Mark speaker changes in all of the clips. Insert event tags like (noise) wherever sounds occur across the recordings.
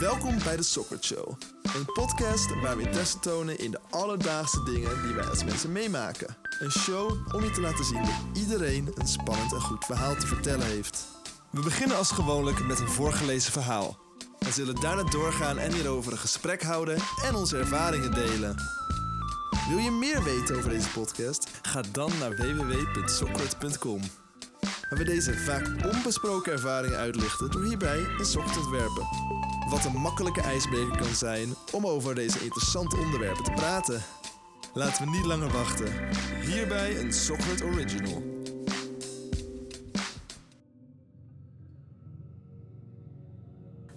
Speaker 1: Welkom bij de Soccer Show. Een podcast waar we interesse tonen in de alledaagse dingen die wij als mensen meemaken. Een show om je te laten zien dat iedereen een spannend en goed verhaal te vertellen heeft. We beginnen als gewoonlijk met een voorgelezen verhaal. We zullen daarna doorgaan en hierover een gesprek houden en onze ervaringen delen. Wil je meer weten over deze podcast? Ga dan naar www.sockert.com. Waar we deze vaak onbesproken ervaringen uitlichten door hierbij een sok te ontwerpen. Wat een makkelijke ijsbreker kan zijn om over deze interessante onderwerpen te praten. Laten we niet langer wachten. Hierbij een Sockert Original.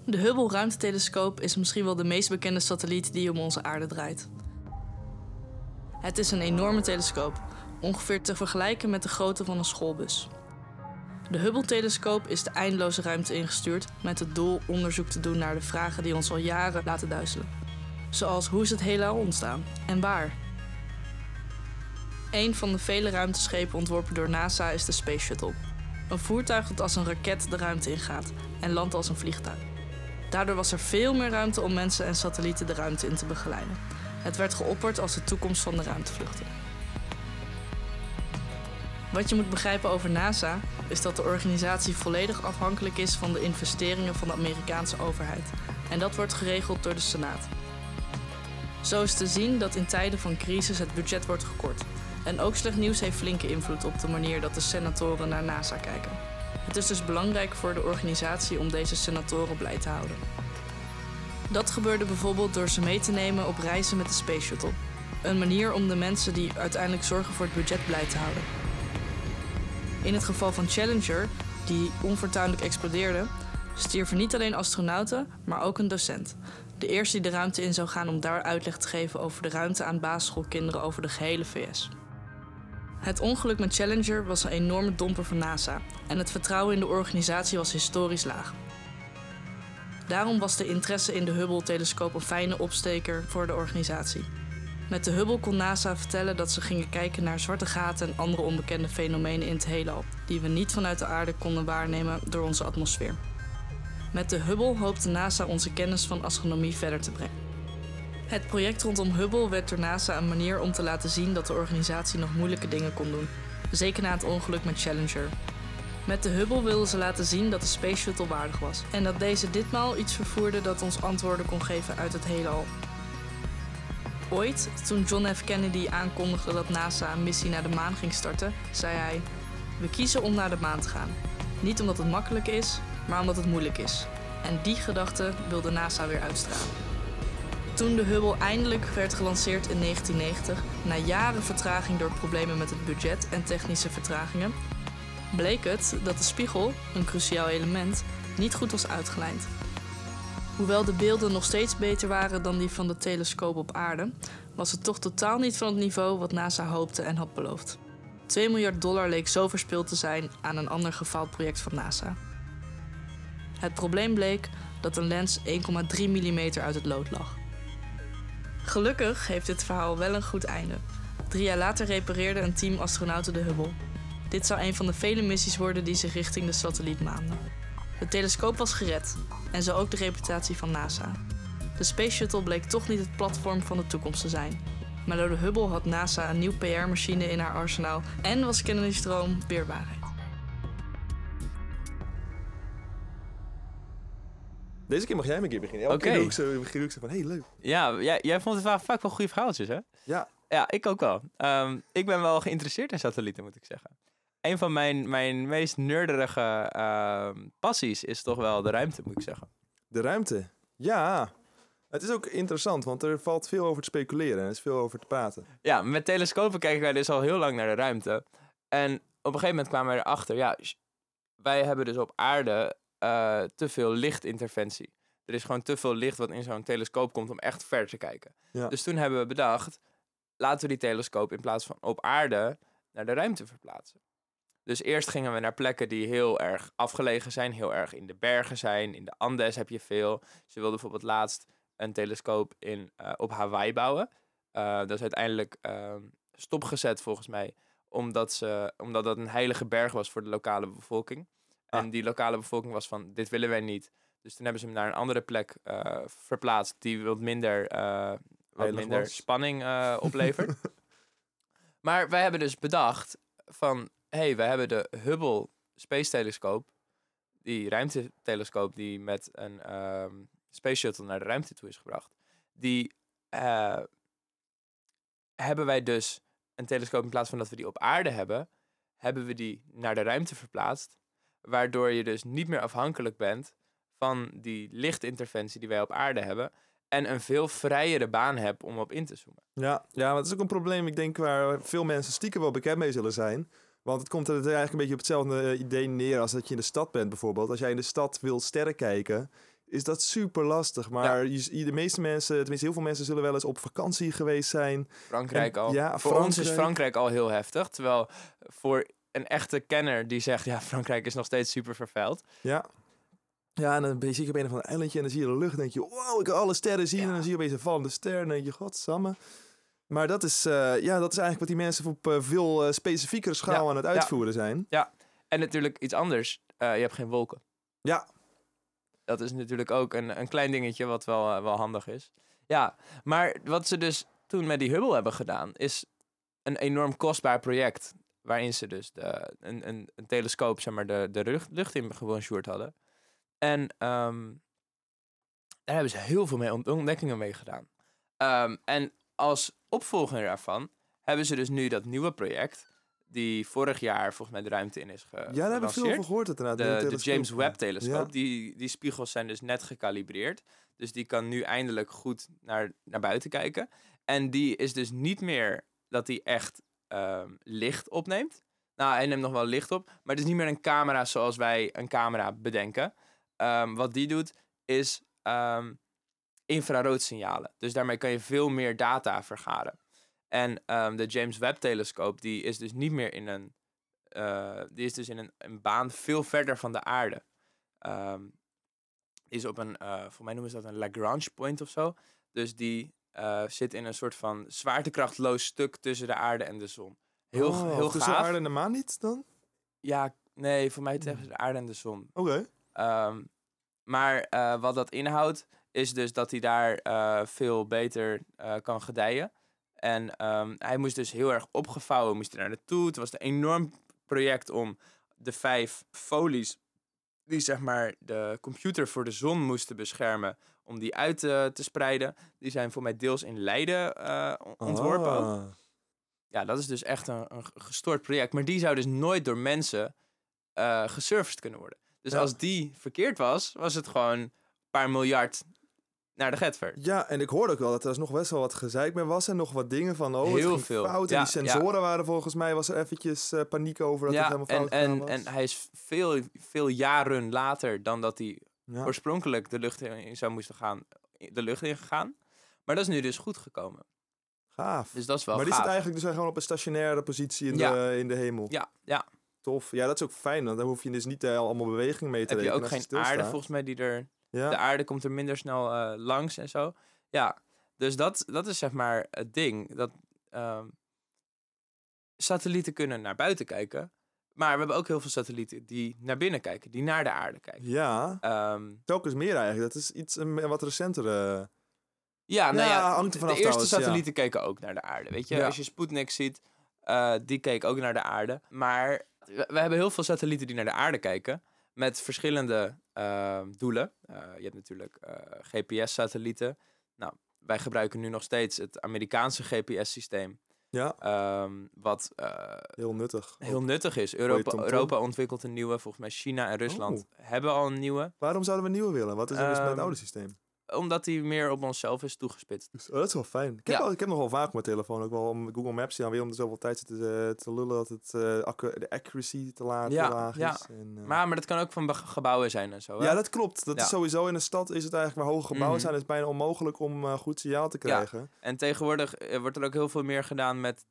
Speaker 2: De Hubble ruimtetelescoop is misschien wel de meest bekende satelliet die om onze aarde draait. Het is een enorme telescoop, ongeveer te vergelijken met de grootte van een schoolbus. De Hubble-telescoop is de eindeloze ruimte ingestuurd met het doel onderzoek te doen naar de vragen die ons al jaren laten duizelen. Zoals hoe is het heelal ontstaan en waar? Een van de vele ruimteschepen ontworpen door NASA is de Space Shuttle. Een voertuig dat als een raket de ruimte ingaat en landt als een vliegtuig. Daardoor was er veel meer ruimte om mensen en satellieten de ruimte in te begeleiden. Het werd geopperd als de toekomst van de ruimtevluchten. Wat je moet begrijpen over NASA is dat de organisatie volledig afhankelijk is van de investeringen van de Amerikaanse overheid. En dat wordt geregeld door de Senaat. Zo is te zien dat in tijden van crisis het budget wordt gekort. En ook slecht nieuws heeft flinke invloed op de manier dat de senatoren naar NASA kijken. Het is dus belangrijk voor de organisatie om deze senatoren blij te houden. Dat gebeurde bijvoorbeeld door ze mee te nemen op reizen met de Space Shuttle. Een manier om de mensen die uiteindelijk zorgen voor het budget blij te houden. In het geval van Challenger, die onfortuinlijk explodeerde, stierven niet alleen astronauten, maar ook een docent. De eerste die de ruimte in zou gaan om daar uitleg te geven over de ruimte aan basisschoolkinderen over de gehele VS. Het ongeluk met Challenger was een enorme domper voor NASA en het vertrouwen in de organisatie was historisch laag. Daarom was de interesse in de Hubble-telescoop een fijne opsteker voor de organisatie. Met de Hubble kon NASA vertellen dat ze gingen kijken naar zwarte gaten en andere onbekende fenomenen in het heelal, die we niet vanuit de aarde konden waarnemen door onze atmosfeer. Met de Hubble hoopte NASA onze kennis van astronomie verder te brengen. Het project rondom Hubble werd door NASA een manier om te laten zien dat de organisatie nog moeilijke dingen kon doen, zeker na het ongeluk met Challenger. Met de Hubble wilden ze laten zien dat de Space Shuttle waardig was en dat deze ditmaal iets vervoerde dat ons antwoorden kon geven uit het heelal. Ooit, toen John F. Kennedy aankondigde dat NASA een missie naar de maan ging starten, zei hij: We kiezen om naar de maan te gaan. Niet omdat het makkelijk is, maar omdat het moeilijk is. En die gedachte wilde NASA weer uitstralen. Toen de Hubble eindelijk werd gelanceerd in 1990, na jaren vertraging door problemen met het budget en technische vertragingen, bleek het dat de spiegel, een cruciaal element, niet goed was uitgelijnd. Hoewel de beelden nog steeds beter waren dan die van de telescoop op aarde, was het toch totaal niet van het niveau wat NASA hoopte en had beloofd. 2 miljard dollar leek zo verspild te zijn aan een ander gefaald project van NASA. Het probleem bleek dat een lens 1,3 mm uit het lood lag. Gelukkig heeft dit verhaal wel een goed einde. Drie jaar later repareerde een team astronauten de Hubble. Dit zou een van de vele missies worden die zich richting de satelliet maanden. De telescoop was gered en zo ook de reputatie van NASA. De Space Shuttle bleek toch niet het platform van de toekomst te zijn. Maar door de Hubble had NASA een nieuw PR-machine in haar arsenaal en was Kennedy's droom weer waarheid.
Speaker 1: Deze keer mag jij me een keer beginnen. Elke
Speaker 3: Oké.
Speaker 1: ik zo, begin ik zo van, hey, leuk.
Speaker 3: Ja, jij, jij vond het va- vaak wel goede verhaaltjes, hè?
Speaker 1: Ja,
Speaker 3: Ja, ik ook wel. Ehm, ik ben wel geïnteresseerd in satellieten, moet ik zeggen. Een van mijn, mijn meest nerderige ehm, passies is toch wel de ruimte, moet ik zeggen.
Speaker 1: de ruimte. Ja, het is ook interessant, want er valt veel over te speculeren en er is veel over te praten.
Speaker 3: Ja, met telescopen kijken wij dus al heel lang naar de ruimte. En op een gegeven moment kwamen we erachter, ja, wij hebben dus op aarde eh, te veel lichtinterventie. Er is gewoon te veel licht wat in zo'n telescoop komt om echt ver te kijken.
Speaker 1: Ja.
Speaker 3: Dus toen hebben we bedacht, laten we die telescoop in plaats van op aarde naar de ruimte verplaatsen. Dus eerst gingen we naar plekken die heel erg afgelegen zijn, heel erg in de bergen zijn. In de Andes heb je veel. Ze wilden bijvoorbeeld laatst een telescoop in, eh, op Hawaii bouwen. Eh, dat is uiteindelijk ehm, stopgezet volgens mij, omdat, ze, omdat dat een heilige berg was voor de lokale bevolking. En
Speaker 1: Ah.
Speaker 3: die lokale bevolking was van, dit willen wij niet. Dus toen hebben ze hem naar een andere plek eh, verplaatst die wat minder, wat minder
Speaker 1: was.
Speaker 3: spanning oplevert. (laughs) maar wij hebben dus bedacht van, hey, we hebben de Hubble Space Telescoop, die ruimtetelescoop die met een ehm, Space Shuttle naar de ruimte toe is gebracht. Die eh, hebben wij dus een telescoop in plaats van dat we die op aarde hebben, hebben we die naar de ruimte verplaatst. Waardoor je dus niet meer afhankelijk bent van die lichtinterventie die wij op aarde hebben. En een veel vrijere baan hebt om op in te zoomen.
Speaker 1: Ja, ja, het is ook een probleem, ik denk, waar veel mensen stiekem wel bekend mee zullen zijn. Want het komt er eigenlijk een beetje op hetzelfde eh, idee neer als dat je in de stad bent bijvoorbeeld. Als jij in de stad wil sterren kijken, is dat super lastig. Maar je, de meeste mensen, tenminste heel veel mensen, zullen wel eens op vakantie geweest zijn.
Speaker 3: Frankrijk
Speaker 1: En-
Speaker 3: al.
Speaker 1: ja,
Speaker 3: voor ons is
Speaker 1: Frankrijk.
Speaker 3: Al heel heftig. Terwijl voor een echte kenner die zegt, ja, Frankrijk is nog steeds super vervuild.
Speaker 1: Ja. Ja, en dan ben je je op een of ander eilandje en dan zie je de lucht en denk je, wow, ik kan alle sterren zien.
Speaker 3: Ja.
Speaker 1: En dan zie je opeens een vallende ster en dan denk je, godsamme. Maar dat is, eh, ja, dat is eigenlijk wat die mensen op eh, veel eh, specifiekere schaal
Speaker 3: Ja,
Speaker 1: aan het
Speaker 3: ja.
Speaker 1: uitvoeren zijn.
Speaker 3: En natuurlijk iets anders, je hebt geen wolken.
Speaker 1: Ja,
Speaker 3: Dat is natuurlijk ook een, een klein dingetje wat wel, wel handig is. Ja, maar wat ze dus toen met die Hubble hebben gedaan, is een enorm kostbaar project. Waarin ze dus de, een, een, een telescoop, zeg maar, de, de lucht, lucht in gebonjourd hadden. En ehm, daar hebben ze heel veel mee ont- ontdekkingen mee gedaan. Ehm, en als opvolger daarvan hebben ze dus nu dat nieuwe project, die vorig jaar volgens mij de ruimte in is ge
Speaker 1: ja daar heb ik veel van gehoord inderdaad. die
Speaker 3: de, de. James Webb telescoop.
Speaker 1: Ja.
Speaker 3: Die, die spiegels zijn dus net gecalibreerd. Dus die kan nu eindelijk goed naar, naar buiten kijken. En die is dus niet meer dat hij echt ehm, licht opneemt. Nou, hij neemt nog wel licht op. Maar het is niet meer een camera zoals wij een camera bedenken. Ehm, wat die doet, is ehm infraroodzignalen. Dus daarmee kan je veel meer data vergaren. En ehm, de James Webb telescoop, die is dus niet meer in een eh, die is dus in een, een baan veel verder van de aarde. Die is op een, eh voor mij noemen ze dat een Lagrange point of zo. Dus die eh, zit in een soort van zwaartekrachtloos stuk tussen de aarde en de zon. Heel,
Speaker 1: Oh,
Speaker 3: heel
Speaker 1: tussen
Speaker 3: gaaf.
Speaker 1: aarde en de maan niet dan?
Speaker 3: Ja, nee, voor mij tussen de aarde en de zon.
Speaker 1: Oké.
Speaker 3: Ehm, maar wat dat inhoudt, is dus dat hij daar eh, veel beter eh, kan gedijen. En ehm, hij moest dus heel erg opgevouwen, moest er naar naartoe. Het was een enorm project om de vijf folies die zeg maar de computer voor de zon moesten beschermen, om die uit te spreiden. Die zijn voor mij deels in Leiden eh, on- ontworpen.
Speaker 1: Ah.
Speaker 3: Ja, dat is dus echt een, een gestoord project. Maar die zou dus nooit door mensen gesurfaced kunnen worden. Dus
Speaker 1: Ja.
Speaker 3: als die verkeerd was, was het gewoon een paar miljard naar de getver.
Speaker 1: Ja, en ik hoorde ook wel dat er nog best wel wat gezeik mee was. En nog wat dingen van, oh, het
Speaker 3: Heel veel.
Speaker 1: fout. En die sensoren waren volgens mij, was er eventjes eh, paniek over dat het
Speaker 3: Ja,
Speaker 1: helemaal
Speaker 3: en,
Speaker 1: fout
Speaker 3: en,
Speaker 1: was.
Speaker 3: en hij is veel, veel jaren later dan dat hij oorspronkelijk de lucht in zou moesten gaan, de lucht in gegaan. Maar dat is nu dus goed gekomen.
Speaker 1: Gaaf.
Speaker 3: Dus dat is wel
Speaker 1: maar die
Speaker 3: gaaf.
Speaker 1: zit eigenlijk dus gewoon op een stationaire positie in, de, in de hemel.
Speaker 3: Ja, ja.
Speaker 1: Tof. Ja, dat is ook fijn, want dan hoef je dus niet eh, allemaal beweging mee te
Speaker 3: heb je
Speaker 1: rekenen
Speaker 3: ook
Speaker 1: als
Speaker 3: geen aarde volgens mij die er
Speaker 1: Ja.
Speaker 3: De aarde komt er minder snel eh, langs en zo. Ja, dus dat, dat is zeg maar het ding. Dat ehm, satellieten kunnen naar buiten kijken. Maar we hebben ook heel veel satellieten die naar binnen kijken. Die naar de aarde kijken.
Speaker 1: ja,
Speaker 3: Ehm,
Speaker 1: telkens meer eigenlijk. Dat is iets een wat recentere...
Speaker 3: ja, nou
Speaker 1: Ja,
Speaker 3: de eerste
Speaker 1: trouwens, ja.
Speaker 3: satellieten keken ook naar de aarde. Weet je,
Speaker 1: Ja.
Speaker 3: als je Sputnik ziet, eh, die keek ook naar de aarde. Maar we, we hebben heel veel satellieten die naar de aarde kijken. Met verschillende ehm, doelen. Eh, je hebt natuurlijk eh, GPS-satellieten. Nou, wij gebruiken nu nog steeds het Amerikaanse GPS-systeem.
Speaker 1: Ja,
Speaker 3: ehm, wat eh,
Speaker 1: heel nuttig.
Speaker 3: heel nuttig is. Europa. Europa ontwikkelt een nieuwe. Volgens mij China en Rusland hebben al een nieuwe.
Speaker 1: Waarom zouden we een nieuwe willen? Wat is er mis met het
Speaker 3: Ehm,
Speaker 1: oude systeem?
Speaker 3: Omdat die meer op onszelf is toegespitst.
Speaker 1: Dus, oh, dat is wel fijn. Ik heb,
Speaker 3: Ja.
Speaker 1: al, ik heb nog wel vaak op mijn telefoon ook wel om Google Maps ja, weer om de zoveel tijd te, te lullen dat het eh, de accuracy te laag,
Speaker 3: Ja,
Speaker 1: te laag
Speaker 3: ja.
Speaker 1: is. En, eh,
Speaker 3: Maar, maar dat kan ook van gebouwen zijn en zo. Hè?
Speaker 1: ja, dat klopt. Dat is sowieso in een stad is het eigenlijk waar hoge gebouwen
Speaker 3: Mhm.
Speaker 1: zijn, is het bijna onmogelijk om eh, goed signaal te
Speaker 3: Ja.
Speaker 1: krijgen.
Speaker 3: En tegenwoordig eh, wordt er ook heel veel meer gedaan met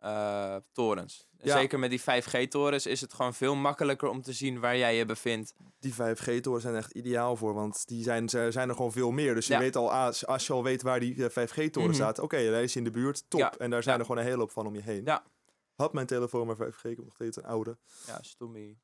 Speaker 3: telefoontorens.
Speaker 1: Ja.
Speaker 3: Zeker met die 5G-torens is het gewoon veel makkelijker om te zien waar jij je bevindt.
Speaker 1: Die 5G-torens zijn echt ideaal voor, want die zijn, er zijn er gewoon veel meer. Dus je
Speaker 3: Ja.
Speaker 1: weet al, als, als je al weet waar die eh, 5G-toren
Speaker 3: Mhm.
Speaker 1: staat, oké, daar is hij in de buurt, top.
Speaker 3: Ja,
Speaker 1: En daar zijn er gewoon een hele hoop van om je heen.
Speaker 3: Ja.
Speaker 1: Had mijn telefoon maar 5G, ik heb nog steeds een oude.
Speaker 3: Ja, stommie.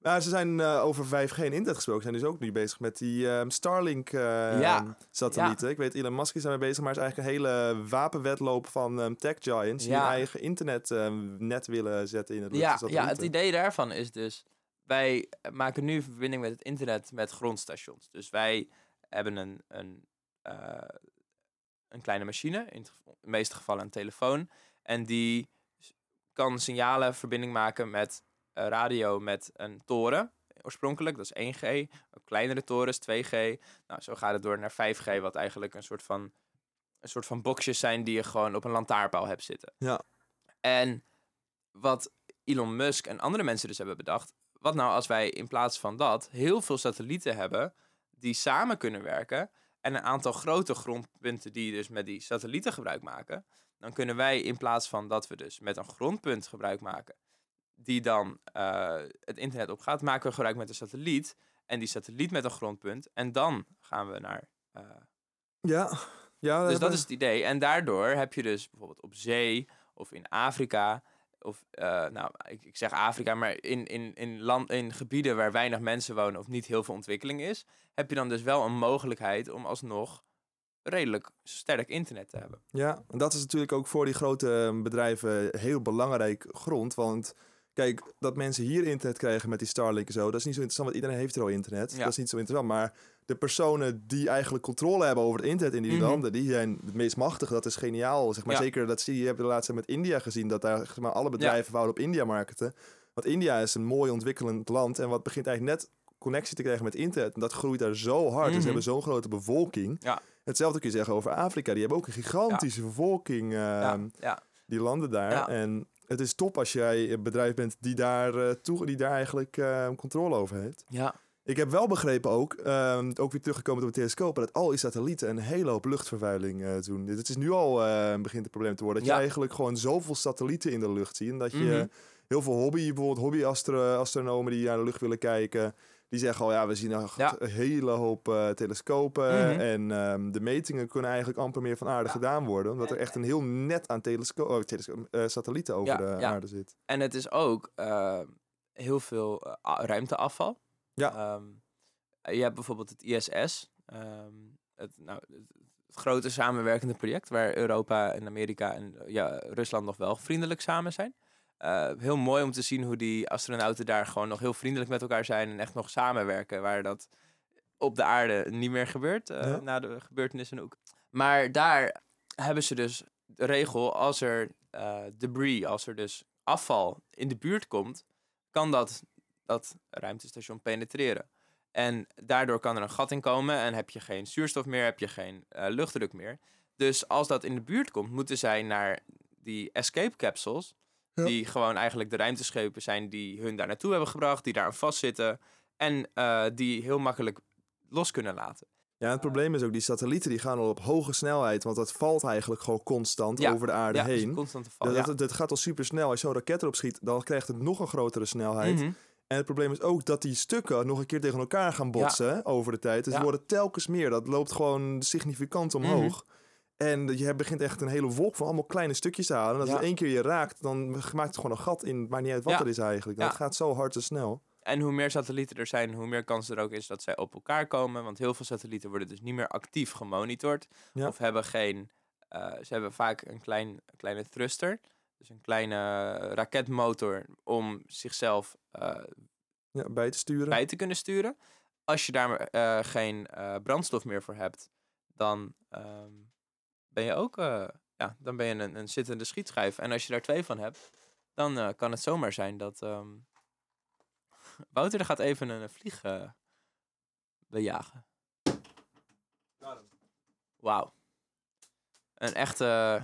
Speaker 1: Maar (laughs) (laughs) ze zijn eh, over 5G en internet gesproken. Zijn dus ook nu bezig met die ehm, Starlink eh,
Speaker 3: Ja.
Speaker 1: satellieten. Ik weet, Elon Musk is daarmee bezig, maar het is eigenlijk een hele wapenwedloop van ehm, tech giants. Die
Speaker 3: Ja.
Speaker 1: hun eigen internetnet willen zetten in het lucht.
Speaker 3: Ja, ja, het idee daarvan is dus... Wij maken nu verbinding met het internet met grondstations. Dus wij hebben een, een, eh, een kleine machine, in het gev- de meeste gevallen een telefoon. En die kan signalen verbinding maken met eh, radio met een toren. Oorspronkelijk, dat is 1G. Ook kleinere torens, 2G. Nou, zo gaat het door naar 5G, wat eigenlijk een soort van, een soort van boxjes zijn die je gewoon op een lantaarnpaal hebt zitten.
Speaker 1: Ja.
Speaker 3: En wat Elon Musk en andere mensen dus hebben bedacht. Wat nou als wij in plaats van dat heel veel satellieten hebben die samen kunnen werken en een aantal grote grondpunten die dus met die satellieten gebruik maken, dan kunnen wij in plaats van dat we dus met een grondpunt gebruik maken die dan eh, het internet opgaat, maken we gebruik met een satelliet en die satelliet met een grondpunt en dan gaan we naar. eh,
Speaker 1: Ja, ja
Speaker 3: dus dat is het idee. En daardoor heb je dus bijvoorbeeld op zee of in Afrika. Of, eh, nou, ik, ik zeg Afrika, maar in, in, in, land, in gebieden waar weinig mensen wonen of niet heel veel ontwikkeling is, heb je dan dus wel een mogelijkheid om alsnog redelijk sterk internet te hebben.
Speaker 1: Ja, en dat is natuurlijk ook voor die grote eh, bedrijven heel belangrijk grond. Want kijk, dat mensen hier internet krijgen met die Starlink en zo, dat is niet zo interessant, want iedereen heeft er al internet.
Speaker 3: Ja.
Speaker 1: Dat is niet zo interessant. Maar de personen die eigenlijk controle hebben over het internet in die
Speaker 3: Mhm.
Speaker 1: landen, die zijn het meest machtige. Dat is geniaal. Zeg maar.
Speaker 3: Ja.
Speaker 1: Zeker dat zie je, hebt de laatste met India gezien, dat daar zeg maar, alle bedrijven wouden op India marketen. Want India is een mooi ontwikkelend land en wat begint eigenlijk net connectie te krijgen met internet. En dat groeit daar zo hard. Dus
Speaker 3: Mhm.
Speaker 1: ze hebben zo'n grote bevolking.
Speaker 3: Ja.
Speaker 1: Hetzelfde kun je zeggen over Afrika. Die hebben ook een gigantische bevolking,
Speaker 3: Ja,
Speaker 1: ehm, die landen daar. En het is top als jij een bedrijf bent die daar, eh, toe, die daar eigenlijk eh, controle over heeft.
Speaker 3: ja.
Speaker 1: Ik heb wel begrepen ook, ehm, ook weer teruggekomen door de telescopen, dat al die satellieten een hele hoop luchtvervuiling eh, doen. Dit is nu al begint het probleem te worden. Dat
Speaker 3: Ja.
Speaker 1: je eigenlijk gewoon zoveel satellieten in de lucht ziet. En dat je
Speaker 3: Mhm.
Speaker 1: heel veel hobby, bijvoorbeeld hobby-astronomen die naar de lucht willen kijken. Die zeggen al, ja, we zien
Speaker 3: Ja.
Speaker 1: een hele hoop eh, telescopen.
Speaker 3: Mhm.
Speaker 1: En ehm, de metingen kunnen eigenlijk amper meer van aarde
Speaker 3: Ja.
Speaker 1: gedaan worden. Omdat er echt een heel net aan telesco oh, telesco- eh, satellieten over de aarde zit.
Speaker 3: En het is ook eh, heel veel ruimteafval.
Speaker 1: Ja.
Speaker 3: Ehm, je hebt bijvoorbeeld het ISS. ehm, het, nou, het, grote samenwerkende project waar Europa en Amerika en ja, Rusland nog wel vriendelijk samen zijn. Eh, heel mooi om te zien hoe die astronauten daar gewoon nog heel vriendelijk met elkaar zijn en echt nog samenwerken. Waar dat op de aarde niet meer gebeurt eh,
Speaker 1: Ja.
Speaker 3: na de gebeurtenissen ook. Maar daar hebben ze dus de regel als er eh, debris, als er dus afval in de buurt komt, kan dat dat ruimtestation penetreren. En daardoor kan er een gat in komen en heb je geen zuurstof meer, heb je geen luchtdruk meer. Dus als dat in de buurt komt, moeten zij naar die escape capsules,
Speaker 1: Ja.
Speaker 3: die gewoon eigenlijk de ruimteschepen zijn die hun daar naartoe hebben gebracht, die daar aan vastzitten en eh, die heel makkelijk los kunnen laten.
Speaker 1: Ja, het probleem is ook, die satellieten die gaan al op hoge snelheid. Want dat valt eigenlijk gewoon constant
Speaker 3: Ja.
Speaker 1: over de aarde
Speaker 3: ja, dus
Speaker 1: heen.
Speaker 3: een constante val.
Speaker 1: Dat,
Speaker 3: ja.
Speaker 1: dat, dat gaat al super snel. Als je zo'n raket erop schiet, dan krijgt het nog een grotere snelheid.
Speaker 3: Mhm.
Speaker 1: En het probleem is ook dat die stukken nog een keer tegen elkaar gaan botsen over de tijd. Dus
Speaker 3: Ja.
Speaker 1: er worden telkens meer. Dat loopt gewoon significant omhoog. En je begint echt een hele wolk van allemaal kleine stukjes te halen. En als
Speaker 3: Ja.
Speaker 1: het één keer je raakt, dan maakt het gewoon een gat in. Maakt niet uit wat
Speaker 3: Ja.
Speaker 1: er is eigenlijk.
Speaker 3: Ja.
Speaker 1: Het gaat zo hard en snel.
Speaker 3: En hoe meer satellieten er zijn, hoe meer kans er ook is dat zij op elkaar komen. Want heel veel satellieten worden dus niet meer actief gemonitord.
Speaker 1: Ja.
Speaker 3: Of hebben geen. eh, ze hebben vaak een klein, kleine thruster. Dus een kleine raketmotor om zichzelf eh,
Speaker 1: Ja, bij te sturen.
Speaker 3: bij te kunnen sturen. Als je daar eh, geen brandstof meer voor hebt, dan ehm, ben je ook eh, ja, dan ben je een, een zittende schietschijf. En als je daar twee van hebt, dan eh, kan het zomaar zijn dat. ehm, (laughs) Wouter er gaat even een vlieg eh, bejagen. Wauw. Een echte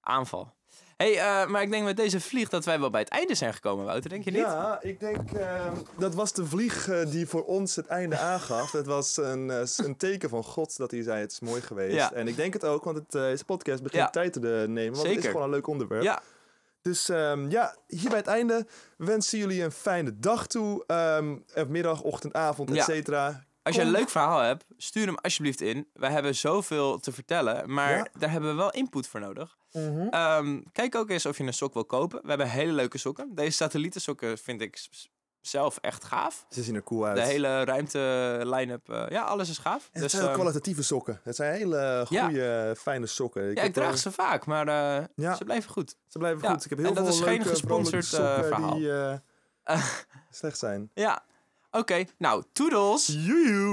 Speaker 3: aanval. Hey, eh, maar ik denk met deze vlieg dat wij wel bij het einde zijn gekomen, Wouter. Denk je niet?
Speaker 1: Ja, ik denk ehm, dat was de vlieg eh, die voor ons het einde aangaf. Het was een, eh, een teken van God dat hij zei het is mooi geweest.
Speaker 3: Ja.
Speaker 1: En ik denk het ook, want het, deze podcast begint
Speaker 3: Ja.
Speaker 1: tijd te nemen. Want het is
Speaker 3: Zeker.
Speaker 1: gewoon een leuk onderwerp.
Speaker 3: Ja,
Speaker 1: Dus ehm, ja, hier bij het einde wensen jullie een fijne dag toe. eh, middag, ochtend, avond, et
Speaker 3: Ja. Als je een leuk verhaal hebt, stuur hem alsjeblieft in. We hebben zoveel te vertellen, maar
Speaker 1: Ja.
Speaker 3: daar hebben we wel input voor nodig.
Speaker 1: Mhm.
Speaker 3: Ehm, kijk ook eens of je een sok wil kopen. We hebben hele leuke sokken. Deze satellietensokken vind ik zelf echt gaaf.
Speaker 1: Ze zien er cool uit.
Speaker 3: De hele ruimte line-up, eh, ja, alles is gaaf.
Speaker 1: En het
Speaker 3: Dus,
Speaker 1: zijn
Speaker 3: ehm,
Speaker 1: kwalitatieve sokken. Het zijn hele
Speaker 3: Ja.
Speaker 1: goede, fijne sokken.
Speaker 3: ja,
Speaker 1: heb
Speaker 3: ik draag ze vaak, maar eh,
Speaker 1: Ja.
Speaker 3: ze blijven goed.
Speaker 1: Ze blijven
Speaker 3: Ja,
Speaker 1: goed. Ik heb heel
Speaker 3: en dat is geen gesponsord, eh, verhaal.
Speaker 1: die eh, (laughs) slecht zijn.
Speaker 3: Ja, oké. Nou, toedels!
Speaker 1: Joejoe!